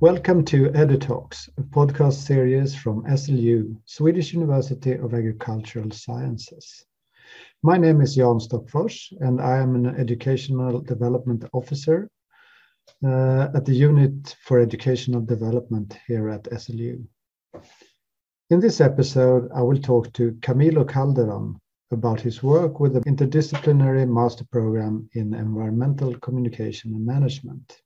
Welcome to EduTalks, a podcast series from SLU, Swedish University of Agricultural Sciences. My name is Jan Stockfors, and I am an Educational Development Officer uh, at the Unit for Educational Development here at SLU. In this episode, I will talk to Camilo Calderon about his work with the interdisciplinary master program in environmental communication and management.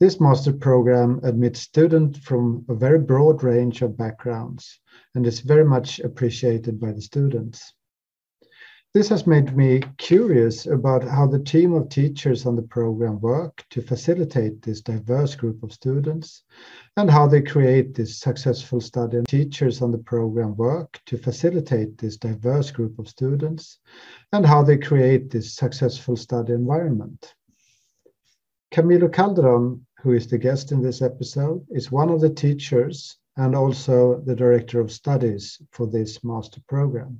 This master program admits students from a very broad range of backgrounds and is very much appreciated by the students. This has made me curious about how the team of teachers on the program work to facilitate this diverse group of students and how they create this successful study. Teachers on the program work to facilitate this diverse group of students and how they create this successful study environment. Camilo Calderon who is the guest in this episode, is one of the teachers and also the director of studies for this master program.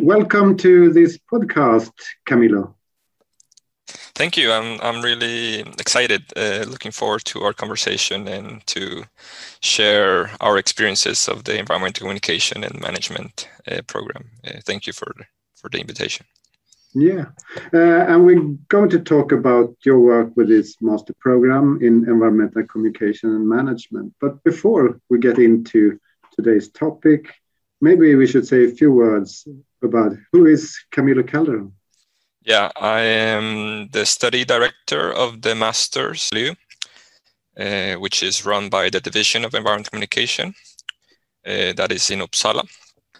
Welcome to this podcast, Camilo. Thank you. I'm I'm really excited. Uh, looking forward to our conversation and to share our experiences of the environmental communication and management uh, program. Uh, thank you for for the invitation. Yeah, uh, and we're going to talk about your work with this master program in environmental communication and management. But before we get into today's topic, maybe we should say a few words about who is Camilo Calderon. Yeah, I am the study director of the Masters LU, uh, which is run by the Division of Environmental Communication, uh, that is in Uppsala.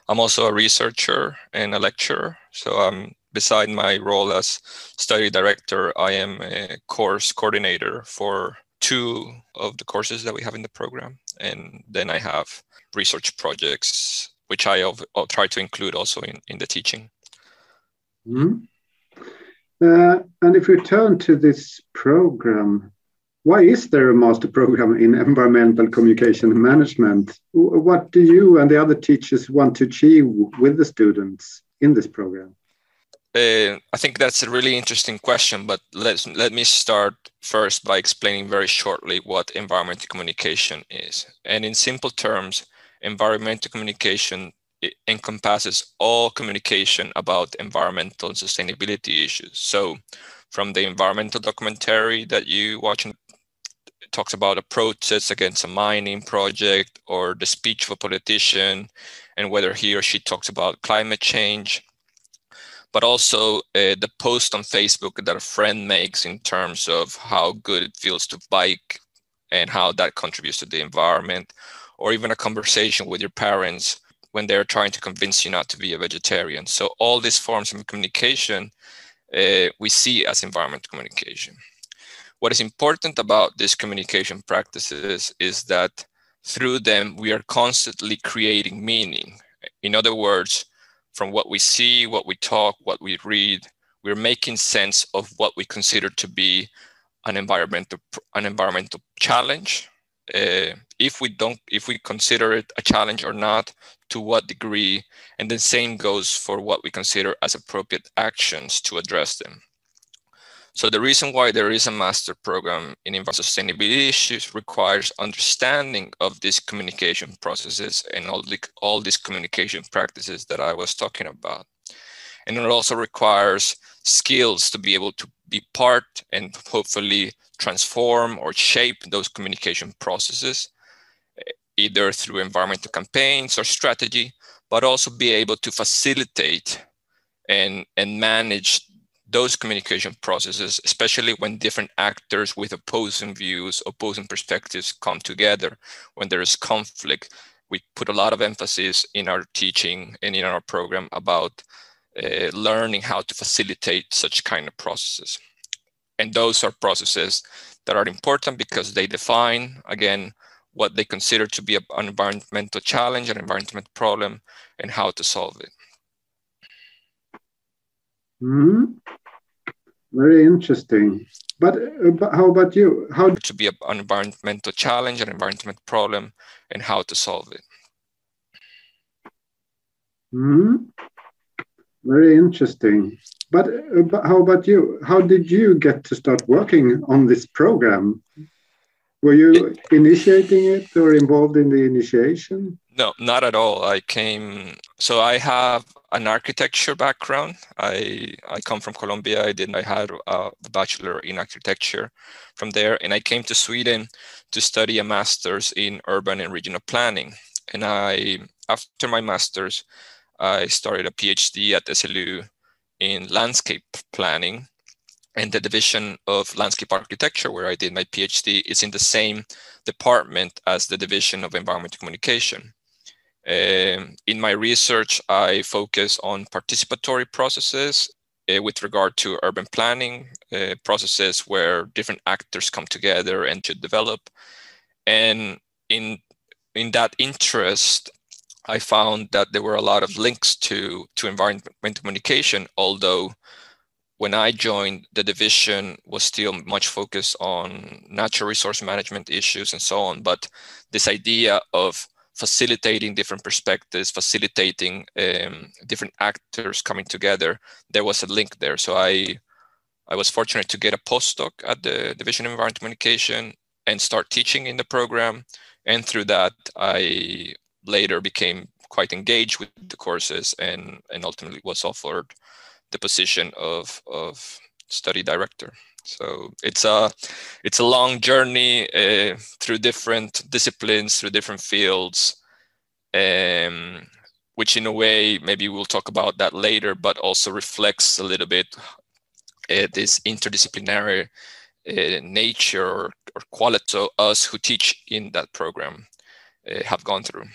I'm also a researcher and a lecturer, so I'm beside my role as study director, I am a course coordinator for two of the courses that we have in the program. And then I have research projects, which I will try to include also in, in the teaching. Mm-hmm. Uh, and if we turn to this program, why is there a master program in environmental communication management? What do you and the other teachers want to achieve with the students in this program? Uh, I think that's a really interesting question, but let's let me start first by explaining very shortly what environmental communication is. And in simple terms, environmental communication encompasses all communication about environmental and sustainability issues. So, from the environmental documentary that you watch and talks about a protest against a mining project or the speech of a politician and whether he or she talks about climate change but also uh, the post on Facebook that a friend makes in terms of how good it feels to bike and how that contributes to the environment, or even a conversation with your parents when they're trying to convince you not to be a vegetarian. So, all these forms of communication uh, we see as environment communication. What is important about these communication practices is that through them, we are constantly creating meaning. In other words, from what we see, what we talk, what we read, we're making sense of what we consider to be an environmental an environmental challenge. Uh, if we don't, if we consider it a challenge or not, to what degree, and the same goes for what we consider as appropriate actions to address them. So the reason why there is a master program in environmental sustainability issues requires understanding of these communication processes and all, the, all these communication practices that I was talking about. And it also requires skills to be able to be part and hopefully transform or shape those communication processes, either through environmental campaigns or strategy, but also be able to facilitate and, and manage those communication processes, especially when different actors with opposing views, opposing perspectives come together, when there is conflict. We put a lot of emphasis in our teaching and in our program about uh, learning how to facilitate such kind of processes. And those are processes that are important because they define, again, what they consider to be an environmental challenge, an environmental problem, and how to solve it. Mm-hmm. Very interesting. But, uh, but how about you? How to be an environmental challenge, an environmental problem, and how to solve it. Hmm. very interesting. But, uh, but how about you? How did you get to start working on this program? Were you initiating it or involved in the initiation? No, not at all. I came, so I have an architecture background. I I come from Colombia. I did I had uh, a bachelor in architecture from there, and I came to Sweden to study a master's in urban and regional planning. And I after my master's, I started a PhD at SLU in landscape planning. And the division of landscape architecture, where I did my PhD, is in the same department as the division of environmental communication. Um, in my research, I focus on participatory processes uh, with regard to urban planning uh, processes where different actors come together and to develop. And in in that interest, I found that there were a lot of links to to environmental communication, although when I joined, the division was still much focused on natural resource management issues and so on. But this idea of facilitating different perspectives, facilitating um, different actors coming together, there was a link there. So I, I was fortunate to get a postdoc at the Division of Environmental Communication and start teaching in the program. And through that, I later became quite engaged with the courses and, and ultimately was offered the position of, of study director. So it's a it's a long journey uh, through different disciplines, through different fields, um, which in a way maybe we'll talk about that later, but also reflects a little bit uh, this interdisciplinary uh, nature or, or quality of us who teach in that program have gone through.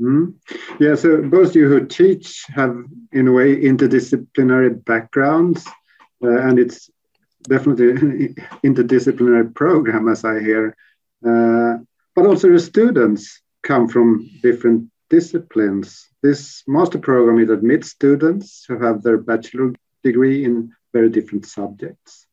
Mm. Yeah, so both you who teach have, in a way, interdisciplinary backgrounds, uh, and it's definitely interdisciplinary program, as I hear. Uh, but also the students come from different disciplines. This master program it admits students who have their bachelor degree in very different subjects.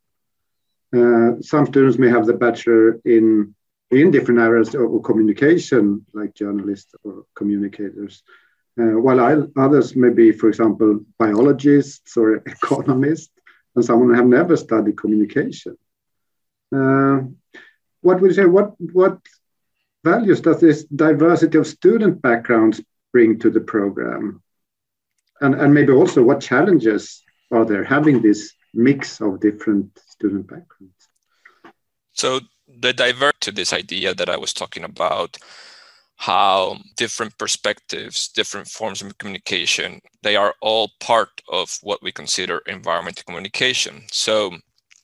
Uh, some students may have the bachelor in in different areas of communication, like journalists or communicators, uh, while I, others may be, for example, biologists or economists, and someone who have never studied communication. Uh, what would you say? What what values does this diversity of student backgrounds bring to the program? And, and maybe also what challenges are there having this mix of different student backgrounds? So the divert to this idea that I was talking about, how different perspectives, different forms of communication, they are all part of what we consider environmental communication. So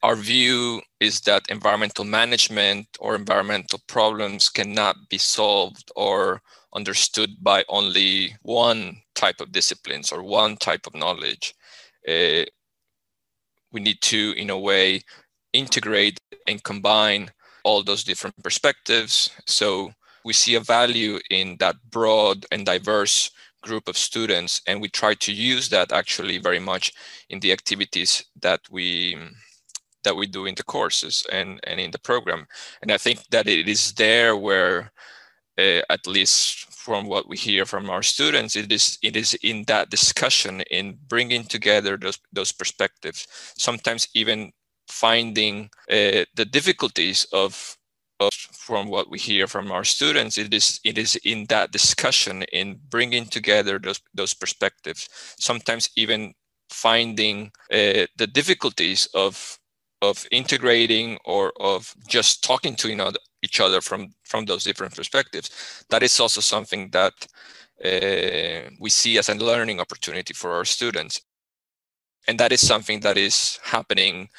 our view is that environmental management or environmental problems cannot be solved or understood by only one type of disciplines or one type of knowledge. Uh, we need to, in a way, integrate and combine all those different perspectives. So we see a value in that broad and diverse group of students, and we try to use that actually very much in the activities that we that we do in the courses and, and in the program. And I think that it is there where, uh, at least from what we hear from our students, it is it is in that discussion, in bringing together those those perspectives. Sometimes even finding uh, the difficulties of, of from what we hear from our students it is it is in that discussion in bringing together those those perspectives sometimes even finding uh, the difficulties of of integrating or of just talking to you know, each other from from those different perspectives. That is also something that uh, we see as a learning opportunity for our students. And that is something that is happening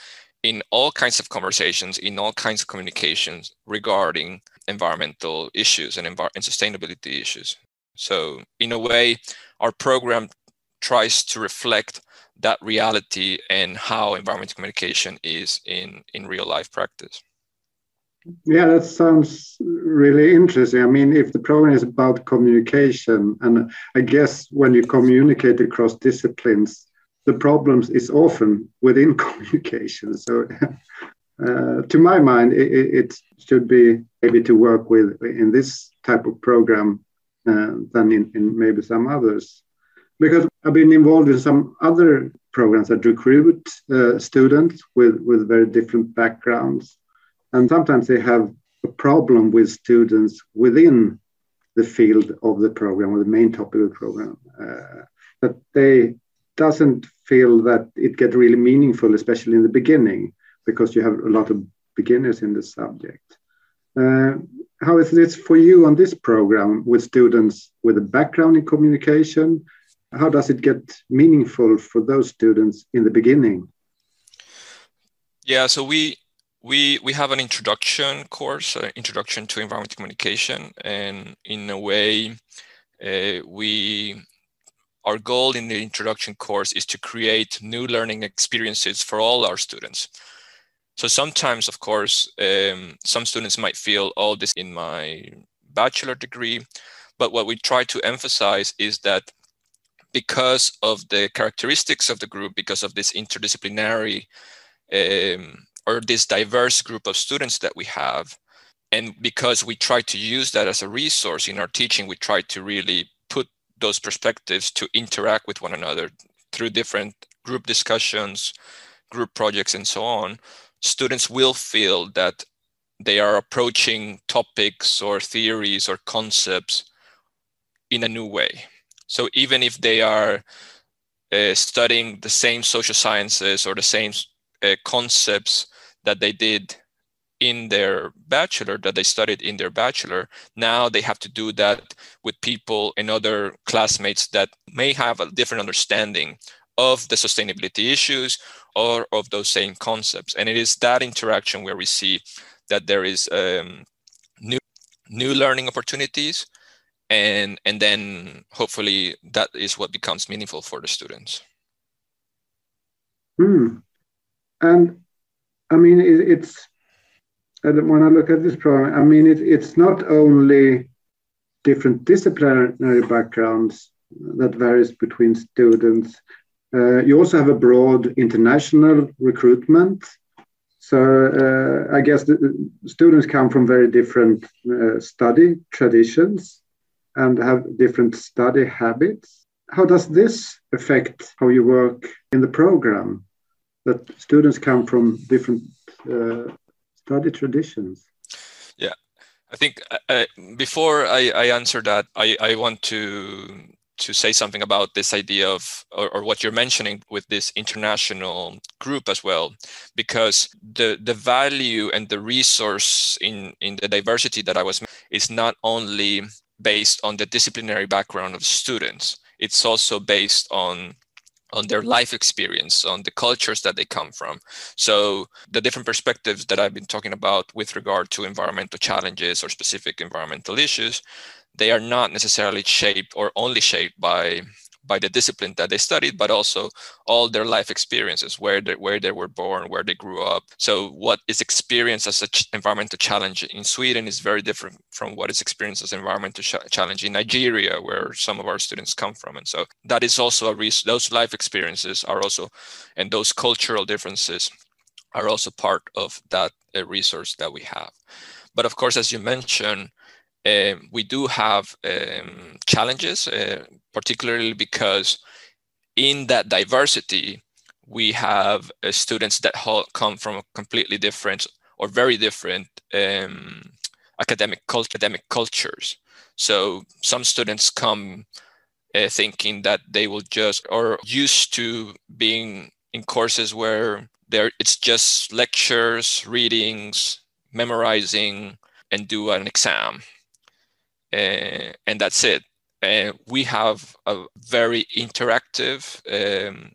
in all kinds of conversations in all kinds of communications regarding environmental issues and, envir- and sustainability issues. So in a way our program tries to reflect that reality and how environmental communication is in in real life practice. Yeah that sounds really interesting. I mean if the program is about communication and i guess when you communicate across disciplines the problems is often within communication so uh, to my mind it, it, should be maybe to work with in this type of program uh, than in, in maybe some others because I've been involved in some other programs that recruit uh, students with, with very different backgrounds. And sometimes they have a problem with students within the field of the program or the main topic of the program. Uh, that they doesn't feel that it get really meaningful, especially in the beginning, because you have a lot of beginners in the subject. Uh, how is this for you on this program with students with a background in communication? How does it get meaningful for those students in the beginning? Yeah, so we we we have an introduction course, uh, introduction to environmental communication, and in a way, uh, we our goal in the introduction course is to create new learning experiences for all our students. So sometimes, of course, um, some students might feel, oh, this in my bachelor degree. But what we try to emphasize is that because of the characteristics of the group, because of this interdisciplinary um, or this diverse group of students that we have, and because we try to use that as a resource in our teaching, we try to really those perspectives to interact with one another through different group discussions, group projects, and so on, students will feel that they are approaching topics or theories or concepts in a new way. So even if they are uh, studying the same social sciences or the same uh, concepts that they did in their bachelor that they studied in their bachelor now they have to do that with people and other classmates that may have a different understanding of the sustainability issues or of those same concepts and it is that interaction where we see that there is um, new new learning opportunities and and then hopefully that is what becomes meaningful for the students hmm. and i mean it, it's when I look at this program, I mean, it, it's not only different disciplinary backgrounds that varies between students. Uh, you also have a broad international recruitment. So uh, I guess the students come from very different uh, study traditions and have different study habits. How does this affect how you work in the program? That students come from different uh, study traditions? Yeah, I think uh, uh, before I, I answer that, I, I want to to say something about this idea of or, or, what you're mentioning with this international group as well because the the value and the resource in in the diversity that i was is not only based on the disciplinary background of students it's also based on on their life experience, on the cultures that they come from. So the different perspectives that I've been talking about with regard to environmental challenges or specific environmental issues, they are not necessarily shaped or only shaped by by the discipline that they studied, but also all their life experiences, where they, where they were born, where they grew up. So what is experienced as an ch- environmental challenge in Sweden is very different from what is experienced as an environmental ch- challenge in Nigeria, where some of our students come from. And so that is also a reason, those life experiences are also, and those cultural differences are also part of that uh, resource that we have. But of course, as you mentioned, uh, we do have um, challenges, uh, particularly because in that diversity, we have uh, students that come from completely different or very different um, academic, academic cultures. So some students come uh, thinking that they will just or used to being in courses where there it's just lectures, readings, memorizing, and do an exam and that's it. Uh, we have a very interactive, um,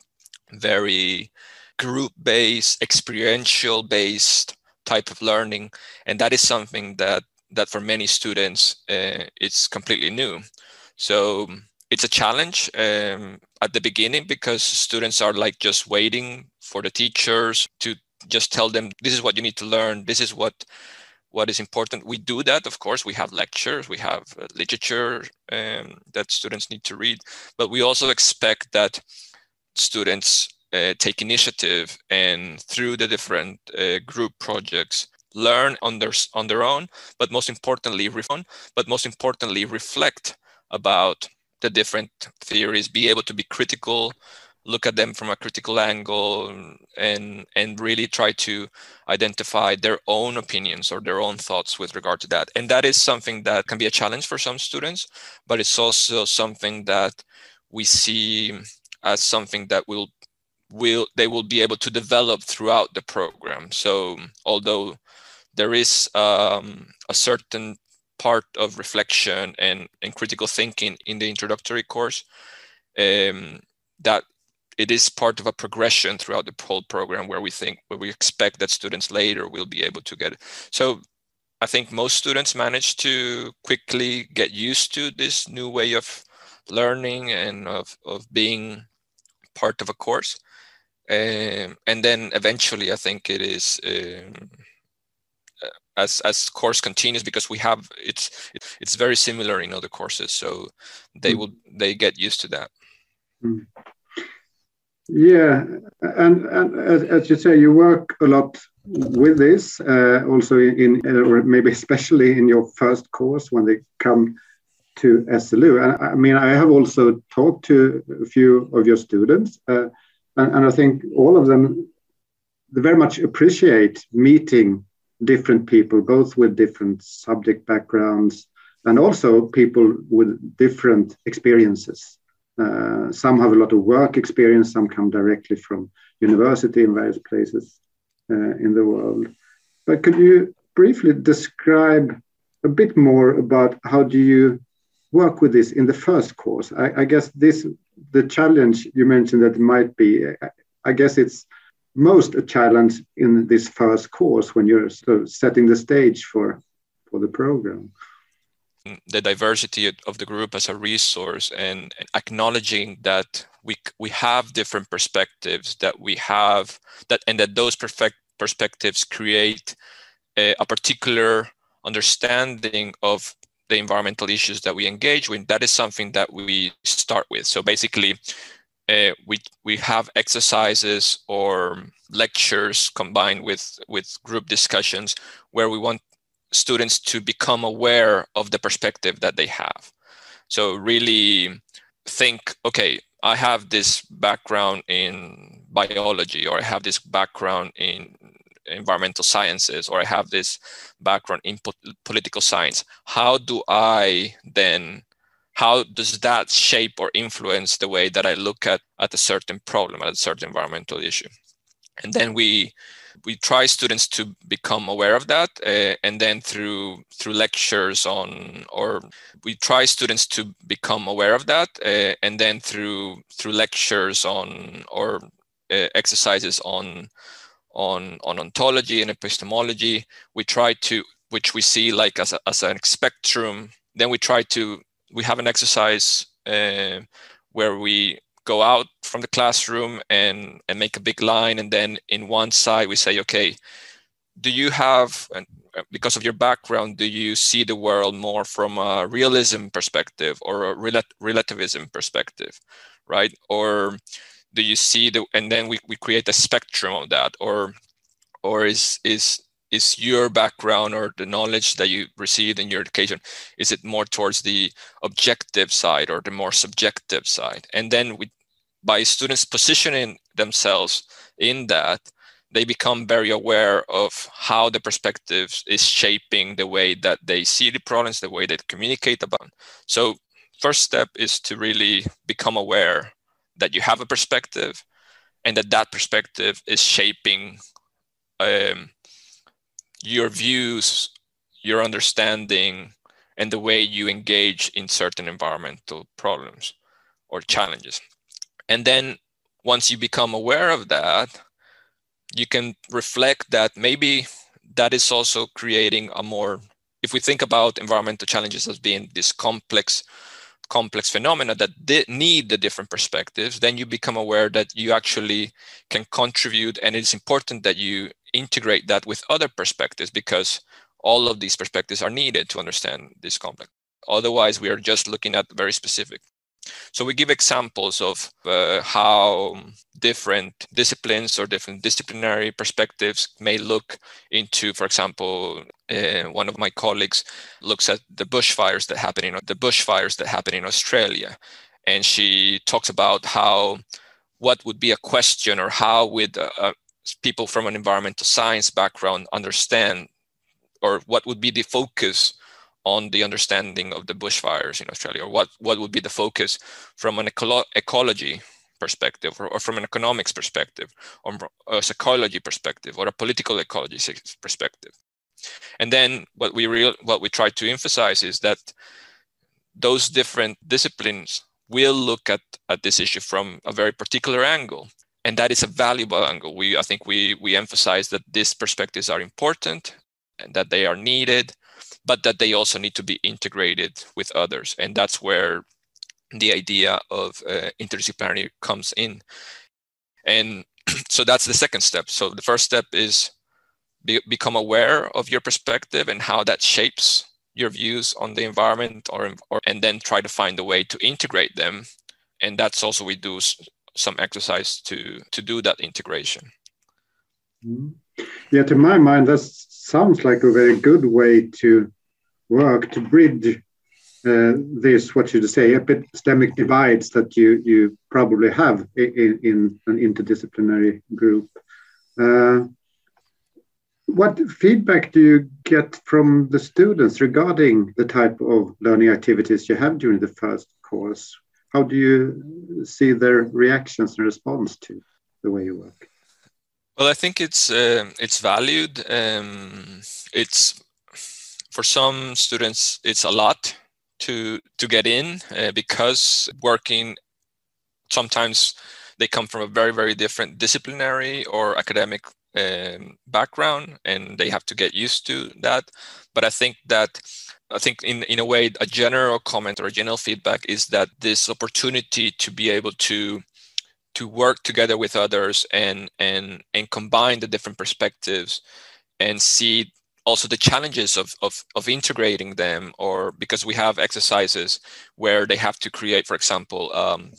very group-based, experiential-based type of learning, and that is something that that for many students uh, it's completely new. So it's a challenge um, at the beginning because students are like just waiting for the teachers to just tell them this is what you need to learn this is what what is important. We do that, of course. We have lectures, we have uh, literature um, that students need to read, but we also expect that students uh, take initiative and through the different uh, group projects learn on their on their own, but most importantly, but most importantly, reflect about the different theories, be able to be critical, look at them from a critical angle, and and really try to identify their own opinions or their own thoughts with regard to that. And that is something that can be a challenge for some students, but it's also something that we see as something that will will they will be able to develop throughout the program. So although there is um, a certain part of reflection and, and critical thinking in the introductory course, um, that it is part of a progression throughout the whole program where we think where we expect that students later will be able to get it. So I think most students manage to quickly get used to this new way of learning and of, of being part of a course. Um, and then eventually, I think it is um, as as course continues because we have it's it's very similar in other courses, so they mm. will they get used to that. Mm. Yeah, and, and as, as, you say, you work a lot with this, uh, also in, or maybe especially in your first course when they come to SLU. And I mean, I have also talked to a few of your students, uh, and, and I think all of them they very much appreciate meeting different people, both with different subject backgrounds and also people with different experiences. Uh, some have a lot of work experience, some come directly from university in various places uh, in the world. But could you briefly describe a bit more about how do you work with this in the first course? I, I guess this the challenge you mentioned that might be. I guess it's most a challenge in this first course when you're sort of setting the stage for for the program the diversity of the group as a resource and acknowledging that we we have different perspectives that we have that and that those perfect perspectives create a, a particular understanding of the environmental issues that we engage with. That is something that we start with. So basically uh, we we have exercises or lectures combined with with group discussions where we want students to become aware of the perspective that they have. So really think, okay, I have this background in biology, or I have this background in environmental sciences, or I have this background in po- political science. How do I then, how does that shape or influence the way that I look at, at a certain problem, at a certain environmental issue? And then we we try students to become aware of that uh, and then through through lectures on or we try students to become aware of that uh, and then through through lectures on or uh, exercises on on on ontology and epistemology we try to which we see like as, a, as a spectrum. Then we try to we have an exercise uh, where we go out from the classroom and and make a big line and then in one side we say okay do you have uh, because of your background do you see the world more from a realism perspective or a rel- relativism perspective? Right? Or do you see the and then we, we create a spectrum of that. Or or is is is your background or the knowledge that you received in your education is it more towards the objective side or the more subjective side? And then we, by students positioning themselves in that they become very aware of how the perspective is shaping the way that they see the problems the way they communicate about. So first step is to really become aware that you have a perspective and that that perspective is shaping um, your views, your understanding, and the way you engage in certain environmental problems or challenges. And then once you become aware of that, you can reflect that maybe that is also creating a more, if we think about environmental challenges as being this complex complex phenomena that need the different perspectives, then you become aware that you actually can contribute, and it's important that you integrate that with other perspectives because all of these perspectives are needed to understand this complex. Otherwise, we are just looking at very specific. So we give examples of uh, how different disciplines or different disciplinary perspectives may look into, for example, uh, one of my colleagues looks at the bushfires that happen in the bushfires that happen in Australia, and she talks about how what would be a question or how would uh people from an environmental science background understand or what would be the focus on the understanding of the bushfires in Australia, or what, what would be the focus from an ecolo- ecology perspective, or, or, from an economics perspective, or a psychology perspective, or a political ecology perspective. And then what we real what we try to emphasize is that those different disciplines will look at, at this issue from a very particular angle. And that is a valuable angle. We I think we we emphasize that these perspectives are important and that they are needed but that they also need to be integrated with others. And that's where the idea of uh, interdisciplinary comes in. And so that's the second step. So the first step is be, become aware of your perspective and how that shapes your views on the environment or, or and then try to find a way to integrate them and that's also we do some exercise to to do that integration mm-hmm. yeah to my mind that sounds like a very good way to work to bridge uh, this, what should I say, epistemic divides that you, you probably have in, in an interdisciplinary group. Uh, what feedback do you get from the students regarding the type of learning activities you have during the first course? How do you see their reactions and response to the way you work? Well, I think it's uh, it's valued. Um, it's for some students, it's a lot to to get in uh, because working sometimes they come from a very very different disciplinary or academic um, background and they have to get used to that. But i think that i think in, in a way a general comment or a general feedback is that this opportunity to be able to to work together with others and and and combine the different perspectives and see also the challenges of, of, of integrating them or because we have exercises where they have to create for example um,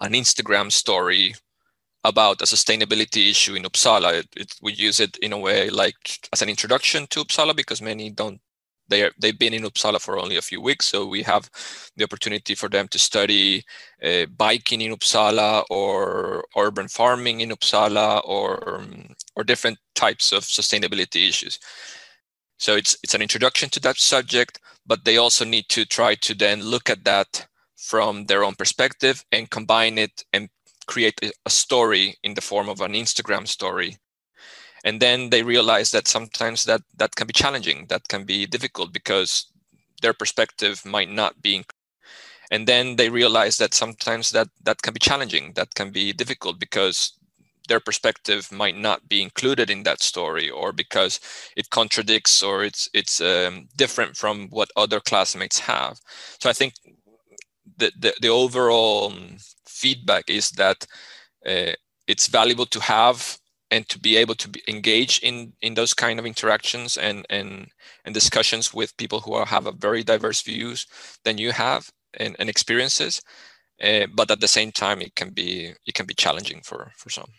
an instagram story about a sustainability issue in uppsala it, it, we use it in a way like as an introduction to uppsala because many don't they are, they've been in Uppsala for only a few weeks, so we have the opportunity for them to study uh, biking in Uppsala or urban farming in Uppsala or or different types of sustainability issues. So it's it's an introduction to that subject, but they also need to try to then look at that from their own perspective and combine it and create a story in the form of an Instagram story. And then they realize that sometimes that that can be challenging that can be difficult because their perspective might not be and then they realize that sometimes that that can be challenging that can be difficult because their perspective might not be included in that story or because it contradicts or it's it's um, different from what other classmates have. So i think the the, overall um, feedback is that uh, it's valuable to have and to be able to be engage in in those kind of interactions and and and discussions with people who are, have a very diverse views than you have and, and experiences. Uh, but at the same time it can be it can be challenging for for some.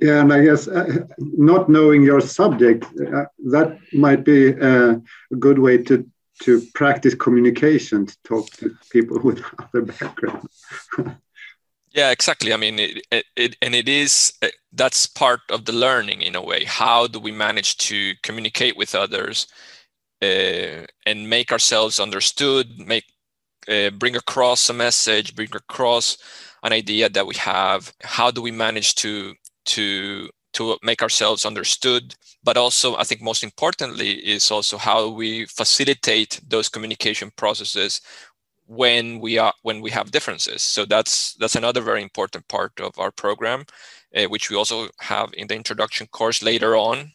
Yeah and i guess uh, not knowing your subject uh, that might be a good way to to practice communication to talk to people with other backgrounds Yeah, exactly. I mean, it, it, and it is uh, that's part of the learning in a way. How do we manage to communicate with others uh, and make ourselves understood, make uh, bring across a message, bring across an idea that we have? How do we manage to to to make ourselves understood? But also, I think most importantly is also how we facilitate those communication processes when we are when we have differences so that's that's another very important part of our program uh, which we also have in the introduction course later on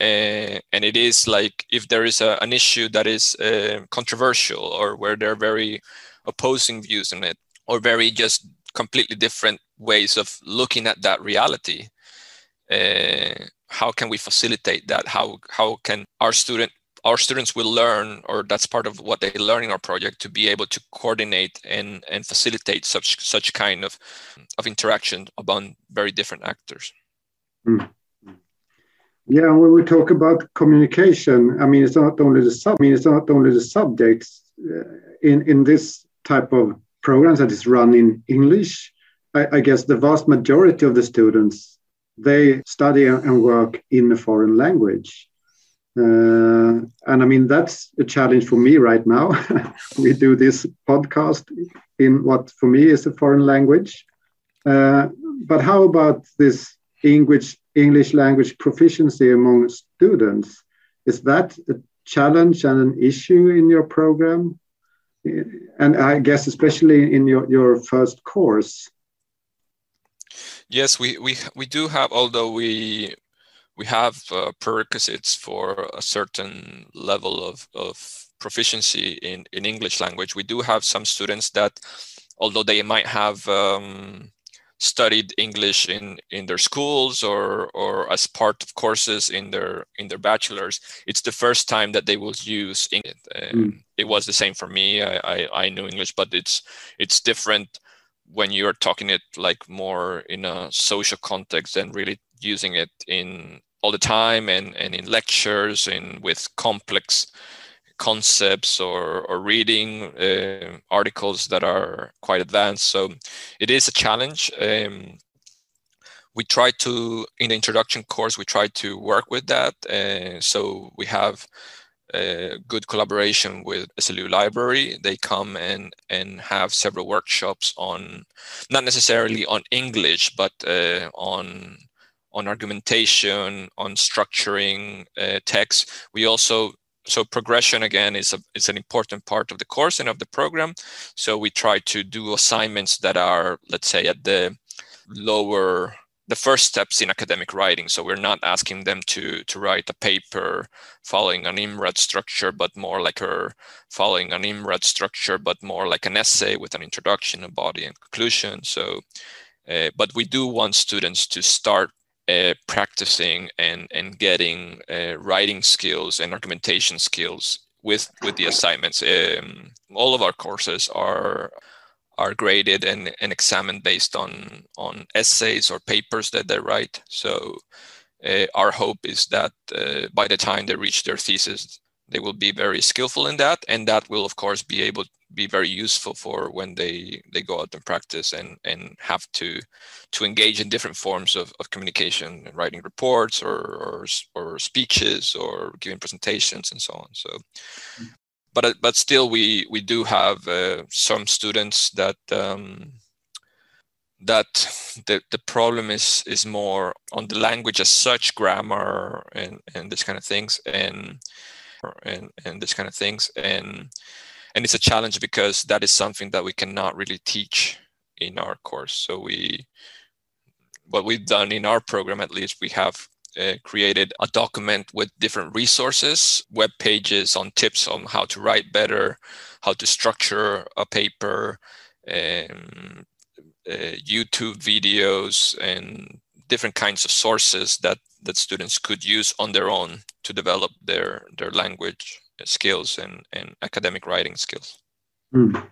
uh, and it is like if there is a, an issue that is uh, controversial or where there are very opposing views on it or very just completely different ways of looking at that reality how can we facilitate that how how can our student our students will learn, or that's part of what they learn in our project, to be able to coordinate and, and facilitate such such kind of, of interaction among very different actors. Mm. Yeah, when we talk about communication, I mean, it's not only the sub, I mean, it's not only the subjects uh, in in this type of programs that is run in English. I, I guess the vast majority of the students they study and work in a foreign language. Uh, and I mean, that's a challenge for me right now. we do this podcast in what for me is a foreign language. Uh, but how about this English English language proficiency among students. Is that a challenge and an issue in your program? And I guess especially in your, your first course. Yes, we, we, we do have, although we we have uh, prerequisites for a certain level of, of proficiency in, in English language. We do have some students that, although they might have um, studied English in in their schools or or as part of courses in their in their bachelors, it's the first time that they will use English. Mm. It was the same for me. I, I, I knew English, but it's it's different when you're talking it like more in a social context and really using it in all the time and and in lectures and with complex concepts or, or reading uh, articles that are quite advanced. So it is a challenge. Um, we try to, in the introduction course, we try to work with that. Uh, so we have a good collaboration with SLU Library. They come and, and have several workshops on, not necessarily on English, but uh, on on argumentation, on structuring uh, text. We also so progression again is a, is an important part of the course and of the program so we try to do assignments that are let's say at the lower the first steps in academic writing so we're not asking them to to write a paper following an imrad structure but more like a following an imrad structure but more like an essay with an introduction a body and conclusion so uh, but we do want students to start uh, practicing and and getting uh, writing skills and argumentation skills with with the assignments. Um, all of our courses are are graded and, and examined based on on essays or papers that they write. So uh, our hope is that uh, by the time they reach their thesis, they will be very skillful in that, and that will of course be able be very useful for when they they go out and practice and and have to to engage in different forms of, of communication writing reports or, or or speeches or giving presentations and so on so but uh, but still we we do have uh, some students that um, that the, the problem is is more on the language as such grammar and and this kind of things and and and this kind of things and and it's a challenge because that is something that we cannot really teach in our course. So we, what we've done in our program, at least, we have uh, created a document with different resources, web pages on tips on how to write better, how to structure a paper, um, uh, YouTube videos, and different kinds of sources that that students could use on their own to develop their their language skills and, and academic writing skills. Mm.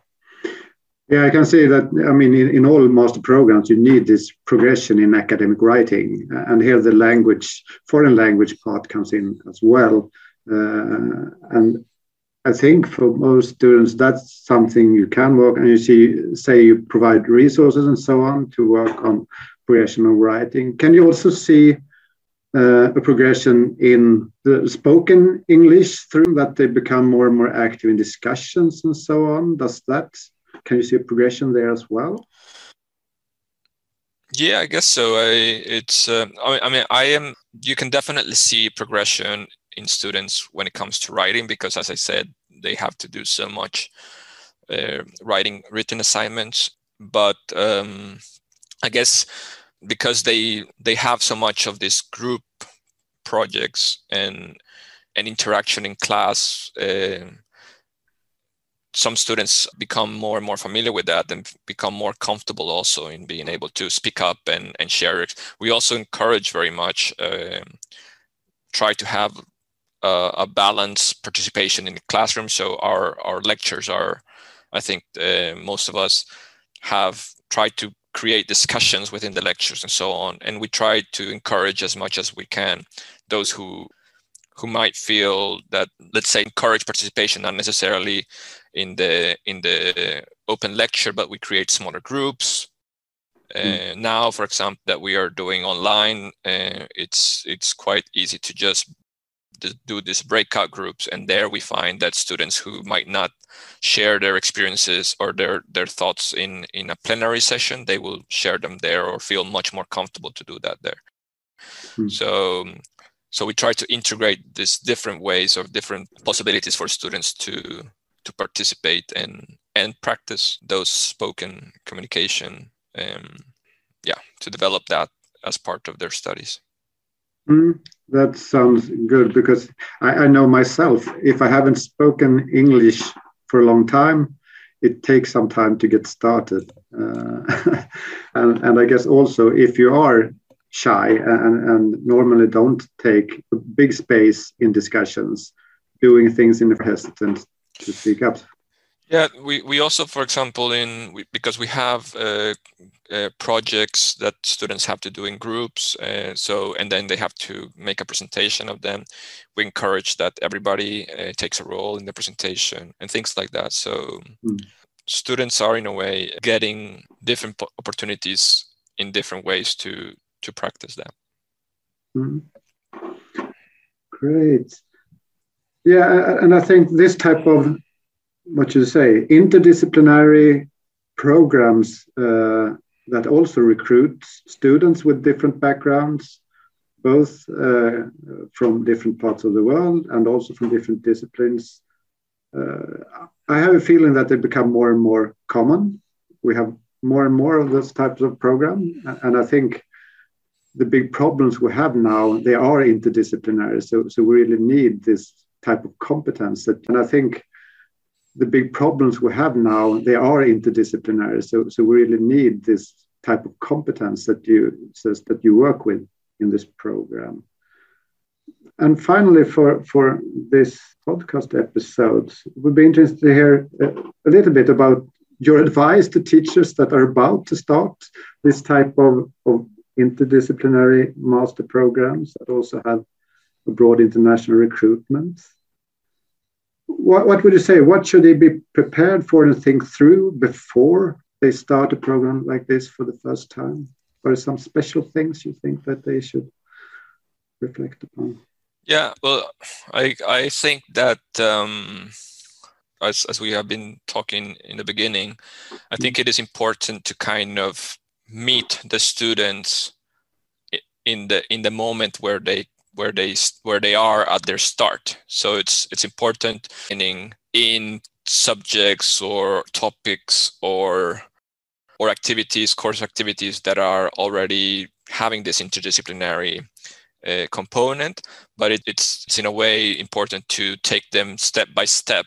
Yeah, I can say that. I mean, in, in, all master programs, you need this progression in academic writing, and here the language, foreign language part comes in as well. Uh, and I think for most students, that's something you can work. And you see, say you provide resources and so on to work on progression of writing. Can you also see uh, a progression in the spoken English through that they become more and more active in discussions and so on. Does that, can you see a progression there as well? Yeah, I guess so. I, it's, uh, I mean, I am, you can definitely see progression in students when it comes to writing because as I said, they have to do so much uh, writing written assignments. But um, I guess because they they have so much of this group projects and and interaction in class uh, some students become more and more familiar with that and become more comfortable also in being able to speak up and, and share it. We also encourage very much, uh, try to have uh, a balanced participation in the classroom. So our our lectures are, I think, uh, most of us have tried to create discussions within the lectures and so on, and we try to encourage as much as we can those who who might feel that let's say encourage participation not necessarily in the in the open lecture but we create smaller groups uh, hmm. now for example that we are doing online uh, it's it's quite easy to just do these breakout groups and there we find that students who might not share their experiences or their their thoughts in in a plenary session they will share them there or feel much more comfortable to do that there hmm. so so we try to integrate these different ways or different possibilities for students to to participate and and practice those spoken communication um, yeah to develop that as part of their studies Mm, that sounds good because I, I, know myself, if I haven't spoken English for a long time, it takes some time to get started. Uh, and, and I guess also if you are shy and, and normally don't take a big space in discussions, doing things in a hesitant to speak up. Yeah, we, we also, for example, in we, because we have uh, uh, projects that students have to do in groups, uh, so and then they have to make a presentation of them. We encourage that everybody uh, takes a role in the presentation and things like that. So mm. students are in a way getting different opportunities in different ways to to practice that. Mm. Great. Yeah, and I think this type of what you say, interdisciplinary programs uh, that also recruit students with different backgrounds, both uh, from different parts of the world and also from different disciplines. Uh, I have a feeling that they become more and more common. We have more and more of those types of programs, and I think the big problems we have now they are interdisciplinary. So, so we really need this type of competence. That, and I think the big problems we have now they are interdisciplinary so so we really need this type of competence that you says that you work with in this program and finally for for this podcast episode it would be interesting to hear a, a little bit about your advice to teachers that are about to start this type of, of interdisciplinary master programs that also have a broad international recruitment what, what would you say? What should they be prepared for and think through before they start a program like this for the first time? What are some special things you think that they should reflect upon? Yeah, well, I I think that um, as as we have been talking in the beginning, I think it is important to kind of meet the students in the in the moment where they where they where they are at their start. So it's it's important in in subjects or topics or or activities, course activities that are already having this interdisciplinary uh, component, but it, it's, it's in a way important to take them step by step.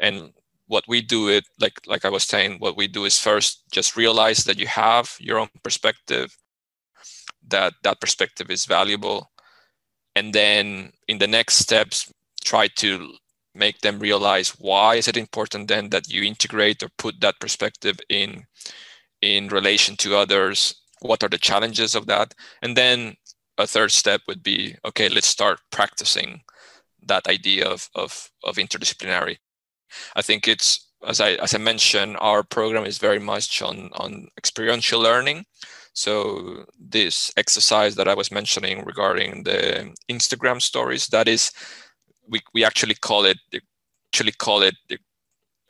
And what we do it like like I was saying, what we do is first just realize that you have your own perspective, that that perspective is valuable, and then in the next steps try to make them realize why is it important then that you integrate or put that perspective in in relation to others what are the challenges of that and then a third step would be okay let's start practicing that idea of of, of interdisciplinary i think it's as i as i mentioned our program is very much on on experiential learning so this exercise that I was mentioning regarding the Instagram stories, that is, we, we actually call it actually call it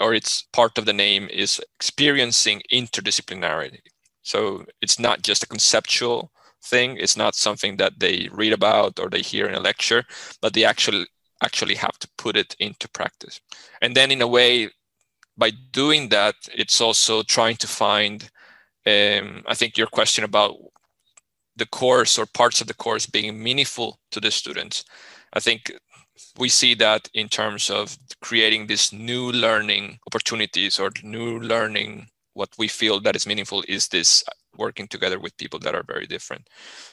or it's part of the name is experiencing interdisciplinarity. So it's not just a conceptual thing. It's not something that they read about or they hear in a lecture, but they actually actually have to put it into practice. And then in a way, by doing that, it's also trying to find um, I think your question about the course or parts of the course being meaningful to the students, I think we see that in terms of creating these new learning opportunities or new learning. What we feel that is meaningful is this working together with people that are very different.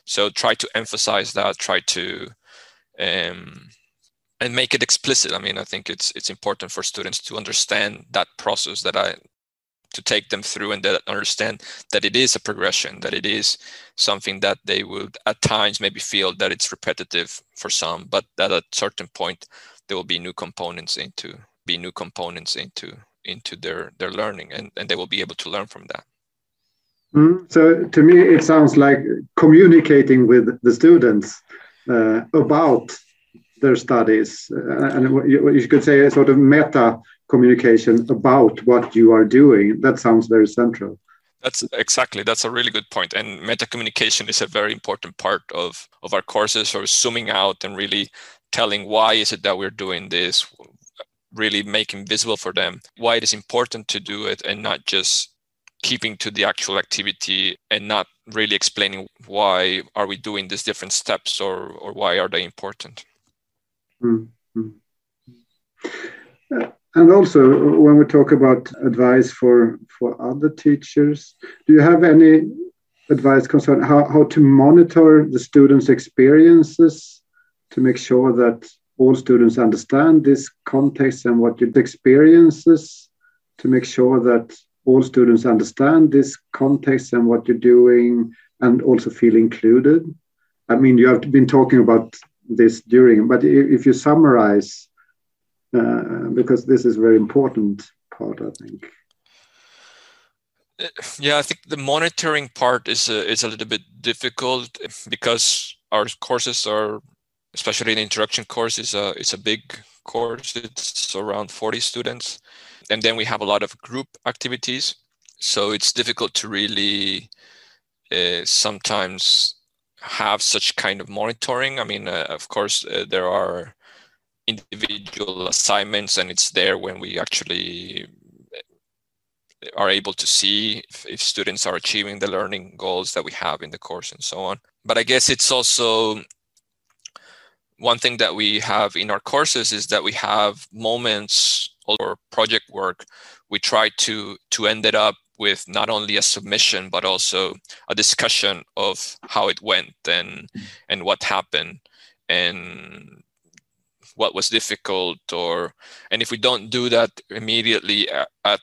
So try to emphasize that. Try to um, and make it explicit. I mean, I think it's it's important for students to understand that process that I to take them through and that understand that it is a progression, that it is something that they would at times maybe feel that it's repetitive for some, but that at a certain point there will be new components into be new components into into their their learning and, and they will be able to learn from that. Mm, so to me, it sounds like communicating with the students uh, about their studies, uh, and you, could say a sort of meta communication about what you are doing. That sounds very central. That's exactly. That's a really good point. And meta communication is a very important part of of our courses. Or zooming out and really telling why is it that we're doing this, really making visible for them why it is important to do it, and not just keeping to the actual activity and not really explaining why are we doing these different steps or or why are they important mm-hmm. and also when we talk about advice for for other teachers do you have any advice concerning how, how to monitor the students experiences to make sure that all students understand this context and what your experiences to make sure that all students understand this context and what you're doing and also feel included? I mean, you have been talking about this during, but if you summarize, uh, because this is very important part, I think. Uh, yeah, I think the monitoring part is a, is a little bit difficult because our courses are, especially the introduction course, is a it's a big course. It's around 40 students, and then we have a lot of group activities so it's difficult to really uh, sometimes have such kind of monitoring. I mean uh, of course uh, there are individual assignments and it's there when we actually uh, are able to see if, if, students are achieving the learning goals that we have in the course and so on. But i guess it's also one thing that we have in our courses is that we have moments or project work, we try to to end it up with not only a submission but also a discussion of how it went and and what happened. And what was difficult or and if we don't do that immediately at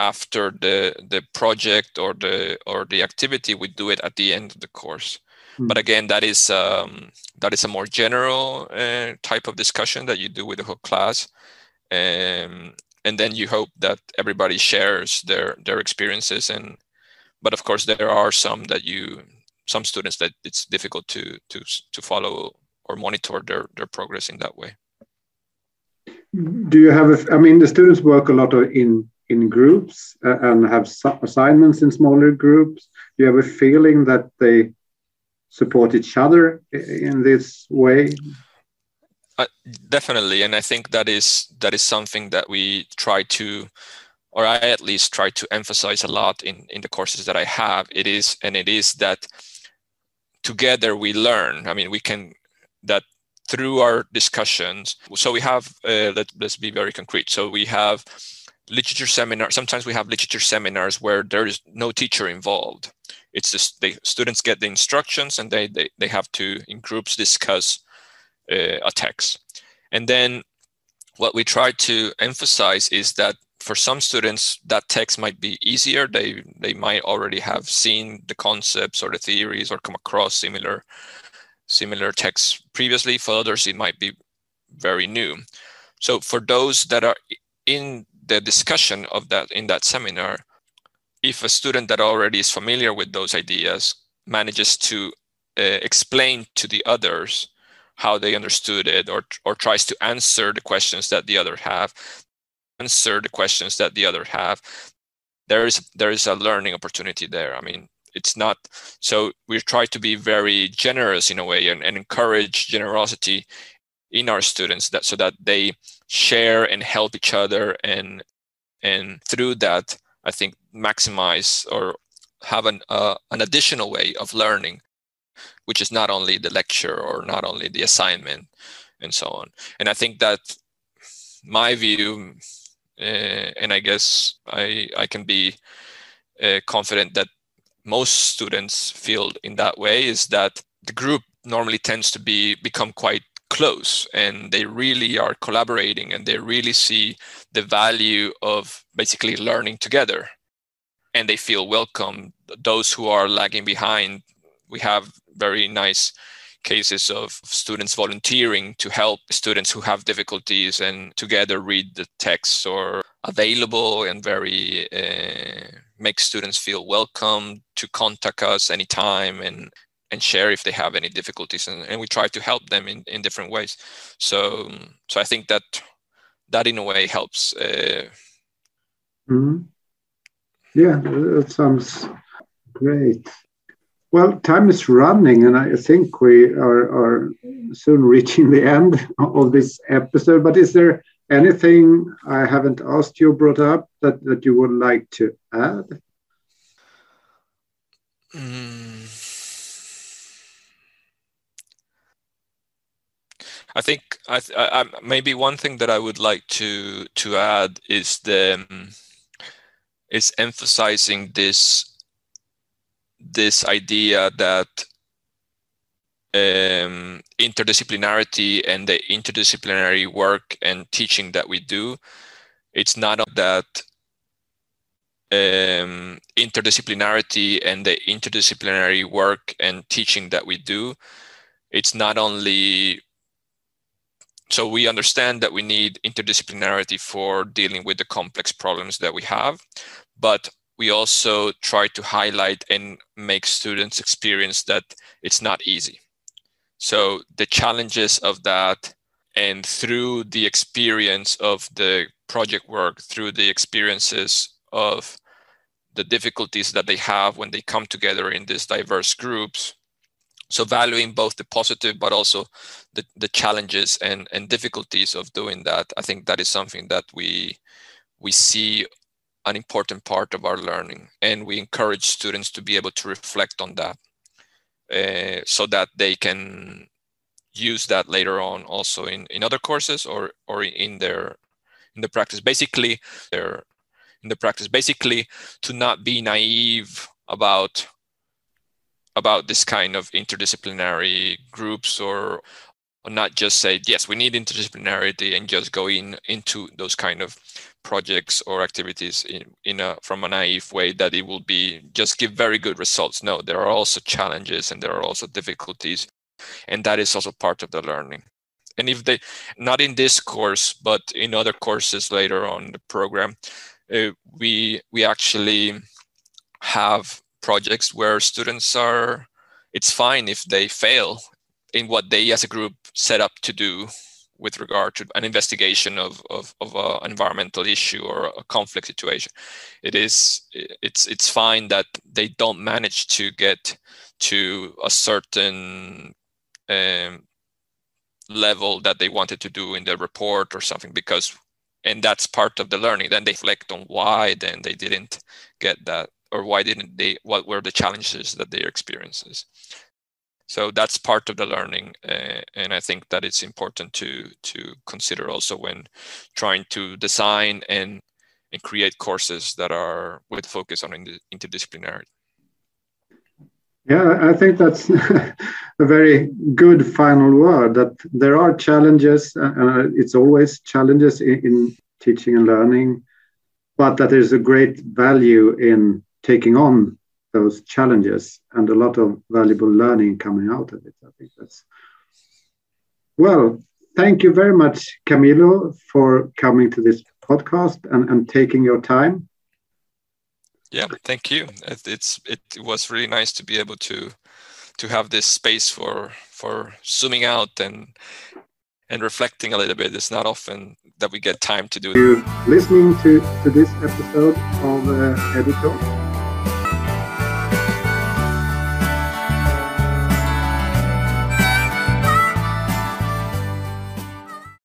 after the the project or the or the activity we do it at the end of the course. Mm. but again that is um, that is a more general uh, type of discussion that you do with the whole class. Um, and then you hope that everybody shares their their experiences. And but of course there are some that you some students that it's difficult to to to follow or monitor their their progress in that way. Do you have a, i mean the students work a lot in in groups uh, and have assignments in smaller groups. Do you have a feeling that they support each other in this way uh, definitely, and I think that is that is something that we try to, or I at least try to emphasize a lot in in the courses that I have. It is, and it is that together we learn. I mean, we can that through our discussions. So we have uh, let let's be very concrete. So we have literature seminars. Sometimes we have literature seminars where there is no teacher involved. It's just the students get the instructions and they they, they have to in groups discuss uh, a text. And then what we try to emphasize is that for some students that text might be easier. They they might already have seen the concepts or the theories or come across similar similar texts previously. For others it might be very new. So for those that are in the discussion of that in that seminar if a student that already is familiar with those ideas manages to uh, explain to the others how they understood it or or tries to answer the questions that the other have answer the questions that the other have. There is there is a learning opportunity there. I mean it's not so we try to be very generous in a way and, and encourage generosity in our students that so that they share and help each other and and through that i think maximize or have an uh, an additional way of learning which is not only the lecture or not only the assignment and so on. And I think that my view, uh, and I guess I, I can be uh, confident that most students feel in that way, is that the group normally tends to be become quite close and they really are collaborating and they really see the value of basically learning together and they feel welcome those who are lagging behind we have very nice cases of students volunteering to help students who have difficulties and together read the texts or available and very uh, make students feel welcome to contact us anytime and and share if they have any difficulties and, and we try to help them in, in different ways. So so i think that that in a way helps uh, mm-hmm. yeah that sounds great well time is running and i think we are, are soon reaching the end of this episode but is there anything i haven't asked you brought up that, that you would like to add mm. I think I, I, maybe one thing that I would like to to add is the is emphasizing this this idea that um, interdisciplinarity and the interdisciplinary work and teaching that we do, it's not that um, interdisciplinarity and the interdisciplinary work and teaching that we do, it's not only so we understand that we need interdisciplinarity for dealing with the complex problems that we have but we also try to highlight and make students experience that it's not easy. So the challenges of that and through the experience of the project work through the experiences of the difficulties that they have when they come together in these diverse groups. So valuing both the positive but also the, the challenges and, and difficulties of doing that i think that is something that we we see an important part of our learning and we encourage students to be able to reflect on that uh, so that they can use that later on also in, in other courses or or in their in the practice. Basically their in the practice. Basically to not be naive about about this kind of interdisciplinary groups or, or not just say yes we need interdisciplinarity and just go in into those kind of projects or activities in, in a from a naive way that it will be just give very good results. No there are also challenges and there are also difficulties and that is also part of the learning. And if they not in this course but in other courses later on the program uh, we we actually have projects where students are it's fine if they fail in what they as a group set up to do with regard to an investigation of, of, of an environmental issue or a conflict situation. It is it's it's fine that they don't manage to get to a certain um, level that they wanted to do in the report or something because and that's part of the learning. Then they reflect on why then they didn't get that or why didn't they what were the challenges that they experiences so that's part of the learning uh, and i think that it's important to to consider also when trying to design and and create courses that are with focus on interdisciplinarity yeah i think that's a very good final word that there are challenges uh, it's always challenges in, in teaching and learning but that there's a great value in taking on those challenges and a lot of valuable learning coming out of it. I think that's well. Thank you very much, Camilo, for coming to this podcast and, and taking your time. Yeah, thank you. It's it was really nice to be able to to have this space for for zooming out and and reflecting a little bit. It's not often that we get time to do. You listening to, to this episode of uh, Editor.